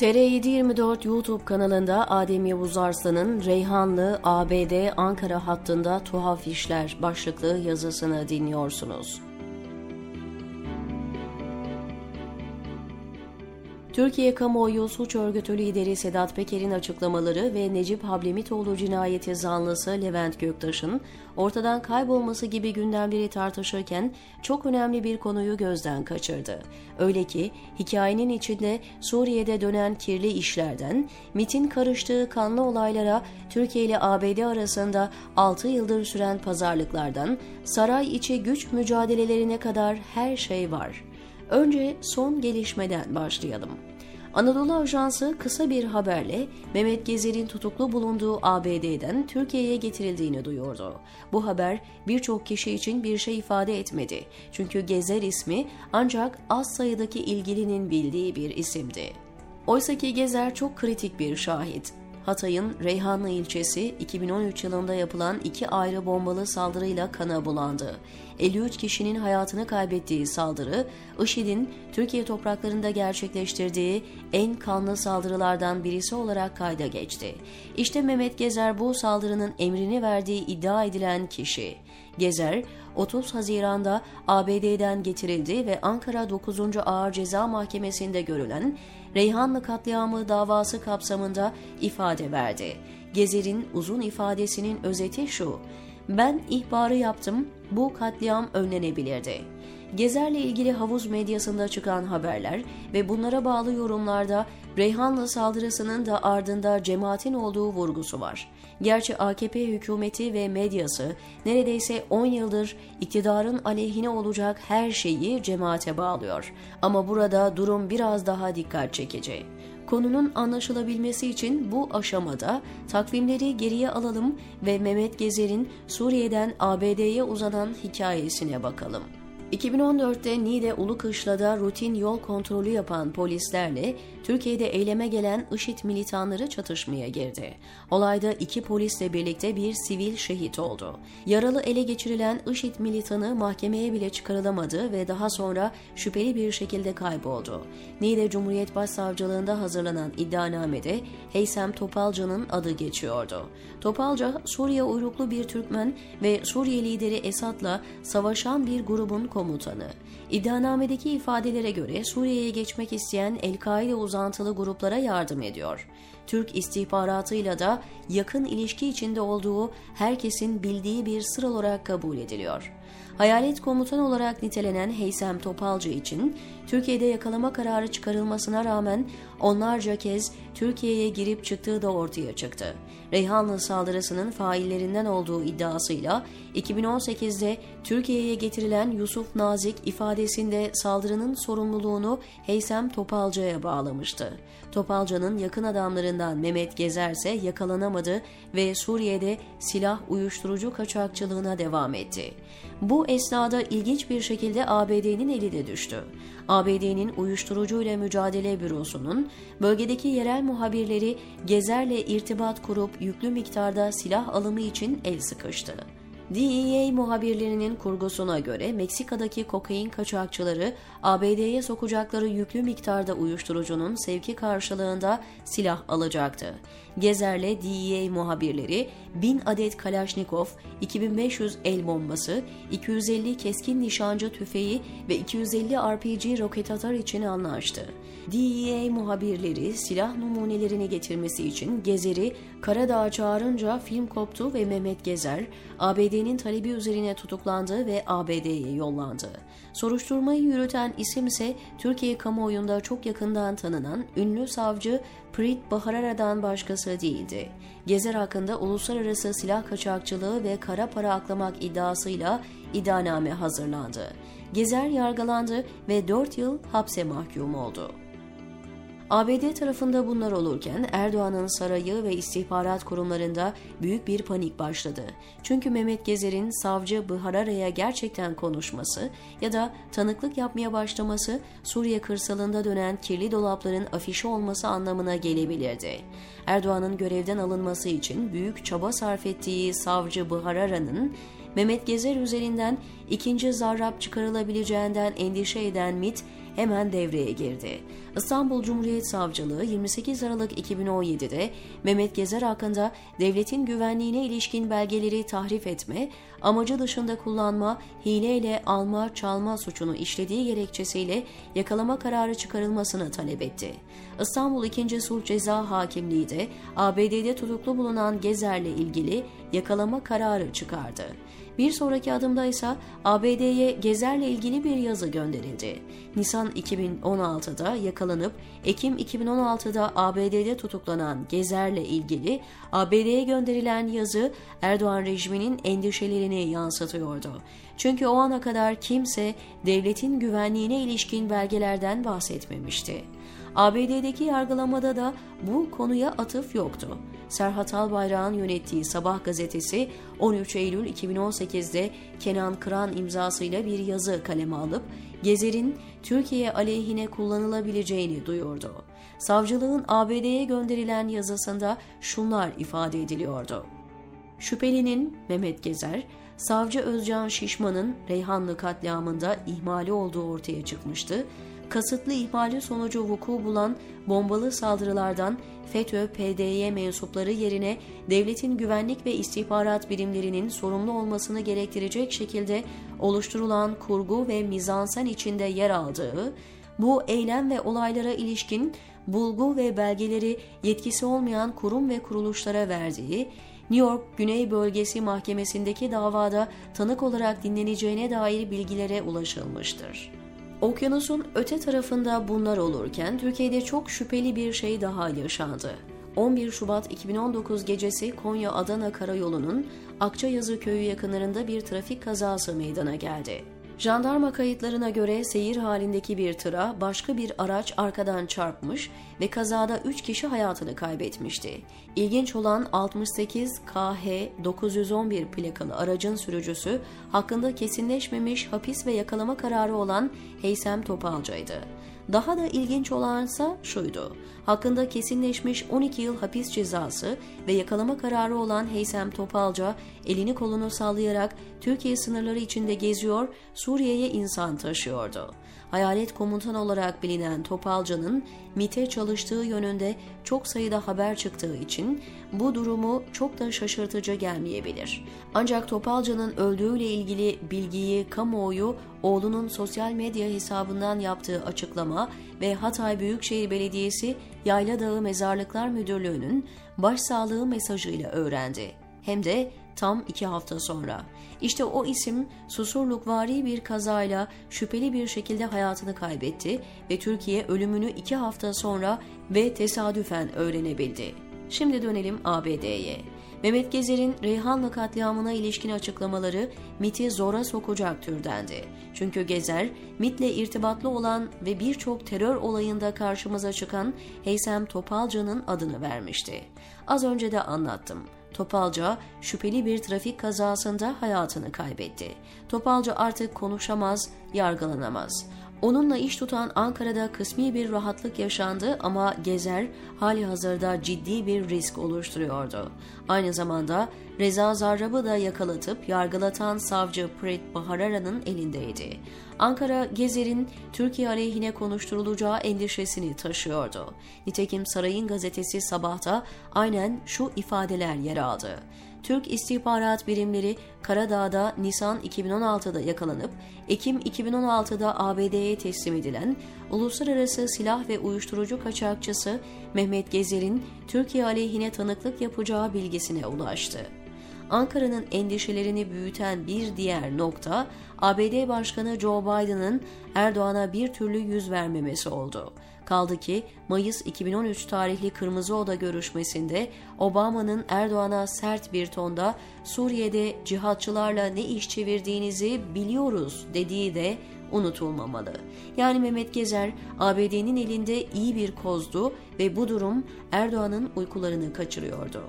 TR724 YouTube kanalında Adem Yavuz Arslan'ın Reyhanlı ABD Ankara hattında tuhaf işler başlıklı yazısını dinliyorsunuz. Türkiye kamuoyu suç örgütü lideri Sedat Peker'in açıklamaları ve Necip Hablemitoğlu cinayeti zanlısı Levent Göktaş'ın ortadan kaybolması gibi gündemleri tartışırken çok önemli bir konuyu gözden kaçırdı. Öyle ki hikayenin içinde Suriye'de dönen kirli işlerden, MIT'in karıştığı kanlı olaylara Türkiye ile ABD arasında 6 yıldır süren pazarlıklardan, saray içi güç mücadelelerine kadar her şey var. Önce son gelişmeden başlayalım. Anadolu Ajansı kısa bir haberle Mehmet Gezer'in tutuklu bulunduğu ABD'den Türkiye'ye getirildiğini duyurdu. Bu haber birçok kişi için bir şey ifade etmedi. Çünkü Gezer ismi ancak az sayıdaki ilgilinin bildiği bir isimdi. Oysaki Gezer çok kritik bir şahit. Hatay'ın Reyhanlı ilçesi 2013 yılında yapılan iki ayrı bombalı saldırıyla kana bulandı. 53 kişinin hayatını kaybettiği saldırı, IŞİD'in Türkiye topraklarında gerçekleştirdiği en kanlı saldırılardan birisi olarak kayda geçti. İşte Mehmet Gezer bu saldırının emrini verdiği iddia edilen kişi. Gezer, 30 Haziran'da ABD'den getirildi ve Ankara 9. Ağır Ceza Mahkemesi'nde görülen Reyhanlı katliamı davası kapsamında ifade verdi. Gezer'in uzun ifadesinin özeti şu, ben ihbarı yaptım, bu katliam önlenebilirdi. Gezer'le ilgili havuz medyasında çıkan haberler ve bunlara bağlı yorumlarda Reyhanlı saldırısının da ardında cemaatin olduğu vurgusu var. Gerçi AKP hükümeti ve medyası neredeyse 10 yıldır iktidarın aleyhine olacak her şeyi cemaate bağlıyor. Ama burada durum biraz daha dikkat çekici. Konunun anlaşılabilmesi için bu aşamada takvimleri geriye alalım ve Mehmet Gezer'in Suriye'den ABD'ye uzanan hikayesine bakalım. 2014'te Niğde Ulukışla'da rutin yol kontrolü yapan polislerle Türkiye'de eyleme gelen IŞİD militanları çatışmaya girdi. Olayda iki polisle birlikte bir sivil şehit oldu. Yaralı ele geçirilen IŞİD militanı mahkemeye bile çıkarılamadı ve daha sonra şüpheli bir şekilde kayboldu. Niğde Cumhuriyet Başsavcılığında hazırlanan iddianamede Heysem Topalca'nın adı geçiyordu. Topalca, Suriye uyruklu bir Türkmen ve Suriye lideri Esad'la savaşan bir grubun komutanı. İddianamedeki ifadelere göre Suriye'ye geçmek isteyen El-Kaide uzantılı gruplara yardım ediyor. Türk istihbaratıyla da yakın ilişki içinde olduğu herkesin bildiği bir sır olarak kabul ediliyor. Hayalet komutan olarak nitelenen Heysem Topalcı için Türkiye'de yakalama kararı çıkarılmasına rağmen onlarca kez Türkiye'ye girip çıktığı da ortaya çıktı. Reyhanlı saldırısının faillerinden olduğu iddiasıyla 2018'de Türkiye'ye getirilen Yusuf Nazik ifadesinde saldırının sorumluluğunu Heysem Topalcı'ya bağlamıştı. Topalcı'nın yakın adamlarından Mehmet Gezer ise yakalanamadı ve Suriye'de silah uyuşturucu kaçakçılığına devam etti. Bu esnada ilginç bir şekilde ABD'nin eli de düştü. ABD'nin Uyuşturucuyla Mücadele Bürosu'nun bölgedeki yerel muhabirleri Gezer'le irtibat kurup yüklü miktarda silah alımı için el sıkıştı. DEA muhabirlerinin kurgusuna göre Meksika'daki kokain kaçakçıları ABD'ye sokacakları yüklü miktarda uyuşturucunun sevki karşılığında silah alacaktı. Gezer'le DEA muhabirleri 1000 adet Kalashnikov, 2500 el bombası, 250 keskin nişancı tüfeği ve 250 RPG roket atar için anlaştı. DEA muhabirleri silah numunelerini getirmesi için Gezer'i Karadağ'a çağırınca film koptu ve Mehmet Gezer, ABD'nin talebi üzerine tutuklandı ve ABD'ye yollandı. Soruşturmayı yürüten isim ise Türkiye kamuoyunda çok yakından tanınan ünlü savcı Prit Baharara'dan başkası değildi. Gezer hakkında uluslararası silah kaçakçılığı ve kara para aklamak iddiasıyla iddianame hazırlandı. Gezer yargılandı ve 4 yıl hapse mahkum oldu. ABD tarafında bunlar olurken Erdoğan'ın sarayı ve istihbarat kurumlarında büyük bir panik başladı. Çünkü Mehmet Gezer'in savcı Bıharara'ya gerçekten konuşması ya da tanıklık yapmaya başlaması Suriye kırsalında dönen kirli dolapların afişi olması anlamına gelebilirdi. Erdoğan'ın görevden alınması için büyük çaba sarf ettiği savcı Bıharara'nın Mehmet Gezer üzerinden ikinci zarrab çıkarılabileceğinden endişe eden MIT hemen devreye girdi. İstanbul Cumhuriyet Savcılığı 28 Aralık 2017'de Mehmet Gezer hakkında devletin güvenliğine ilişkin belgeleri tahrif etme, amacı dışında kullanma, hileyle alma, çalma suçunu işlediği gerekçesiyle yakalama kararı çıkarılmasını talep etti. İstanbul 2. Sulh Ceza Hakimliği de ABD'de tutuklu bulunan Gezer'le ilgili yakalama kararı çıkardı. Bir sonraki adımda ise ABD'ye Gezer'le ilgili bir yazı gönderildi. Nisan 2016'da yakalanıp Ekim 2016'da ABD'de tutuklanan Gezer'le ilgili ABD'ye gönderilen yazı Erdoğan rejiminin endişelerini yansıtıyordu. Çünkü o ana kadar kimse devletin güvenliğine ilişkin belgelerden bahsetmemişti. ABD'deki yargılamada da bu konuya atıf yoktu. Serhat Albayrak'ın yönettiği Sabah gazetesi 13 Eylül 2018'de Kenan Kıran imzasıyla bir yazı kaleme alıp Gezer'in Türkiye aleyhine kullanılabileceğini duyurdu. Savcılığın ABD'ye gönderilen yazısında şunlar ifade ediliyordu. Şüphelinin Mehmet Gezer, Savcı Özcan Şişman'ın Reyhanlı katliamında ihmali olduğu ortaya çıkmıştı kasıtlı ihmali sonucu vuku bulan bombalı saldırılardan FETÖ-PDY mensupları yerine devletin güvenlik ve istihbarat birimlerinin sorumlu olmasını gerektirecek şekilde oluşturulan kurgu ve mizansen içinde yer aldığı, bu eylem ve olaylara ilişkin bulgu ve belgeleri yetkisi olmayan kurum ve kuruluşlara verdiği, New York Güney Bölgesi Mahkemesi'ndeki davada tanık olarak dinleneceğine dair bilgilere ulaşılmıştır. Okyanusun öte tarafında bunlar olurken Türkiye'de çok şüpheli bir şey daha yaşandı. 11 Şubat 2019 gecesi Konya-Adana karayolunun Akçayazı köyü yakınlarında bir trafik kazası meydana geldi. Jandarma kayıtlarına göre seyir halindeki bir tıra başka bir araç arkadan çarpmış ve kazada 3 kişi hayatını kaybetmişti. İlginç olan 68 KH 911 plakalı aracın sürücüsü hakkında kesinleşmemiş hapis ve yakalama kararı olan Heysem Topalca'ydı. Daha da ilginç olansa şuydu. Hakkında kesinleşmiş 12 yıl hapis cezası ve yakalama kararı olan Heysem Topalca elini kolunu sallayarak Türkiye sınırları içinde geziyor, Suriye'ye insan taşıyordu. Hayalet komutan olarak bilinen Topalca'nın MIT'e çalıştığı yönünde çok sayıda haber çıktığı için bu durumu çok da şaşırtıcı gelmeyebilir. Ancak Topalca'nın öldüğüyle ilgili bilgiyi kamuoyu oğlunun sosyal medya hesabından yaptığı açıklama ve Hatay Büyükşehir Belediyesi Yayladağ Mezarlıklar Müdürlüğü'nün başsağlığı mesajıyla öğrendi. Hem de tam iki hafta sonra. İşte o isim susurlukvari bir kazayla şüpheli bir şekilde hayatını kaybetti ve Türkiye ölümünü iki hafta sonra ve tesadüfen öğrenebildi. Şimdi dönelim ABD'ye. Mehmet Gezer'in Reyhanlı katliamına ilişkin açıklamaları MIT'i zora sokacak türdendi. Çünkü Gezer, MIT'le irtibatlı olan ve birçok terör olayında karşımıza çıkan Heysem Topalca'nın adını vermişti. Az önce de anlattım. Topalca şüpheli bir trafik kazasında hayatını kaybetti. Topalca artık konuşamaz, yargılanamaz. Onunla iş tutan Ankara'da kısmi bir rahatlık yaşandı ama Gezer hali hazırda ciddi bir risk oluşturuyordu. Aynı zamanda Reza Zarrab'ı da yakalatıp yargılatan savcı Pret Baharara'nın elindeydi. Ankara, Gezer'in Türkiye aleyhine konuşturulacağı endişesini taşıyordu. Nitekim Sarayın gazetesi sabahta aynen şu ifadeler yer aldı. Türk istihbarat birimleri Karadağ'da Nisan 2016'da yakalanıp Ekim 2016'da ABD'ye teslim edilen uluslararası silah ve uyuşturucu kaçakçısı Mehmet Gezer'in Türkiye aleyhine tanıklık yapacağı bilgisine ulaştı. Ankara'nın endişelerini büyüten bir diğer nokta ABD Başkanı Joe Biden'ın Erdoğan'a bir türlü yüz vermemesi oldu. Kaldı ki Mayıs 2013 tarihli Kırmızı Oda görüşmesinde Obama'nın Erdoğan'a sert bir tonda Suriye'de cihatçılarla ne iş çevirdiğinizi biliyoruz dediği de unutulmamalı. Yani Mehmet Gezer ABD'nin elinde iyi bir kozdu ve bu durum Erdoğan'ın uykularını kaçırıyordu.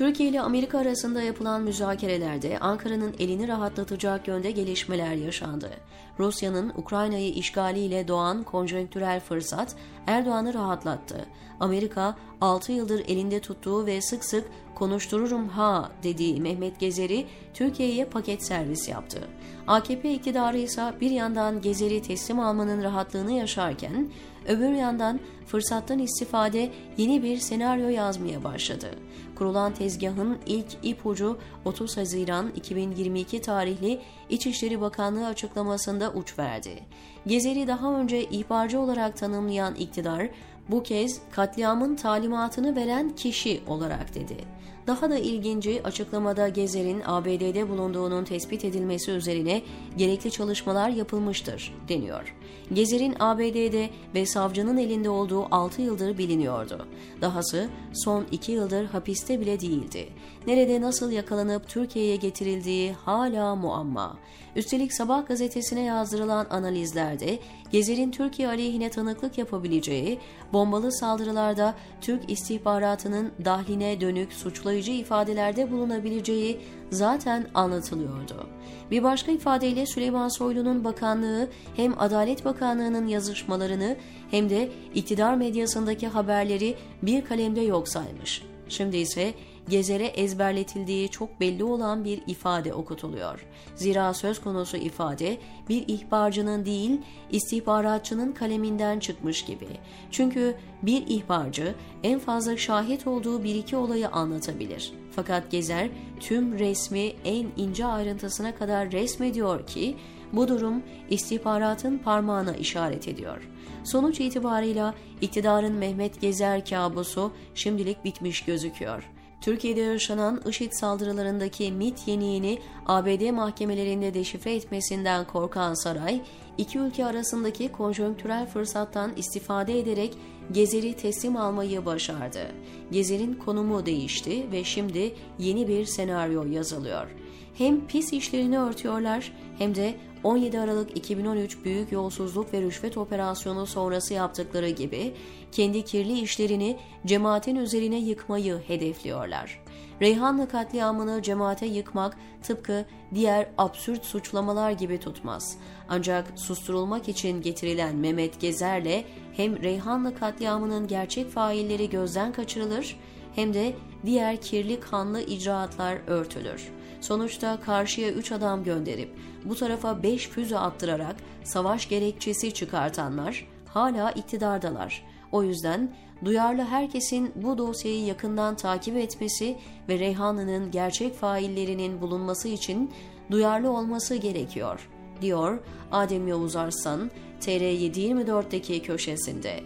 Türkiye ile Amerika arasında yapılan müzakerelerde Ankara'nın elini rahatlatacak yönde gelişmeler yaşandı. Rusya'nın Ukrayna'yı işgaliyle doğan konjonktürel fırsat Erdoğan'ı rahatlattı. Amerika 6 yıldır elinde tuttuğu ve sık sık konuştururum ha dediği Mehmet Gezer'i Türkiye'ye paket servis yaptı. AKP iktidarı ise bir yandan Gezer'i teslim almanın rahatlığını yaşarken öbür yandan fırsattan istifade yeni bir senaryo yazmaya başladı. Kurulan tezgahın ilk ipucu 30 Haziran 2022 tarihli İçişleri Bakanlığı açıklamasında uç verdi. Gezer'i daha önce ihbarcı olarak tanımlayan iktidar bu kez katliamın talimatını veren kişi olarak dedi. Daha da ilginci açıklamada Gezer'in ABD'de bulunduğunun tespit edilmesi üzerine gerekli çalışmalar yapılmıştır deniyor. Gezer'in ABD'de ve savcının elinde olduğu 6 yıldır biliniyordu. Dahası son 2 yıldır hapiste bile değildi. Nerede nasıl yakalanıp Türkiye'ye getirildiği hala muamma. Üstelik Sabah gazetesine yazdırılan analizlerde Gezer'in Türkiye aleyhine tanıklık yapabileceği, bombalı saldırılarda Türk istihbaratının dahline dönük suçlayıcı ifadelerde bulunabileceği zaten anlatılıyordu. Bir başka ifadeyle Süleyman Soylu'nun bakanlığı hem Adalet Bakanlığı'nın yazışmalarını hem de iktidar medyasındaki haberleri bir kalemde yok saymış. Şimdi ise Gezer'e ezberletildiği çok belli olan bir ifade okutuluyor. Zira söz konusu ifade bir ihbarcının değil istihbaratçının kaleminden çıkmış gibi. Çünkü bir ihbarcı en fazla şahit olduğu bir iki olayı anlatabilir. Fakat Gezer tüm resmi en ince ayrıntısına kadar resmediyor ki bu durum istihbaratın parmağına işaret ediyor. Sonuç itibarıyla iktidarın Mehmet Gezer kabusu şimdilik bitmiş gözüküyor. Türkiye'de yaşanan IŞİD saldırılarındaki MIT yeniğini ABD mahkemelerinde deşifre etmesinden korkan saray, iki ülke arasındaki konjonktürel fırsattan istifade ederek Gezer'i teslim almayı başardı. Gezer'in konumu değişti ve şimdi yeni bir senaryo yazılıyor. Hem pis işlerini örtüyorlar hem de 17 Aralık 2013 büyük yolsuzluk ve rüşvet operasyonu sonrası yaptıkları gibi kendi kirli işlerini cemaatin üzerine yıkmayı hedefliyorlar. Reyhanlı katliamını cemaate yıkmak tıpkı diğer absürt suçlamalar gibi tutmaz. Ancak susturulmak için getirilen Mehmet Gezer'le hem Reyhanlı katliamının gerçek failleri gözden kaçırılır hem de diğer kirli kanlı icraatlar örtülür. Sonuçta karşıya 3 adam gönderip bu tarafa 5 füze attırarak savaş gerekçesi çıkartanlar hala iktidardalar. O yüzden duyarlı herkesin bu dosyayı yakından takip etmesi ve Reyhanlı'nın gerçek faillerinin bulunması için duyarlı olması gerekiyor, diyor Adem Yavuz Arslan TR724'deki köşesinde.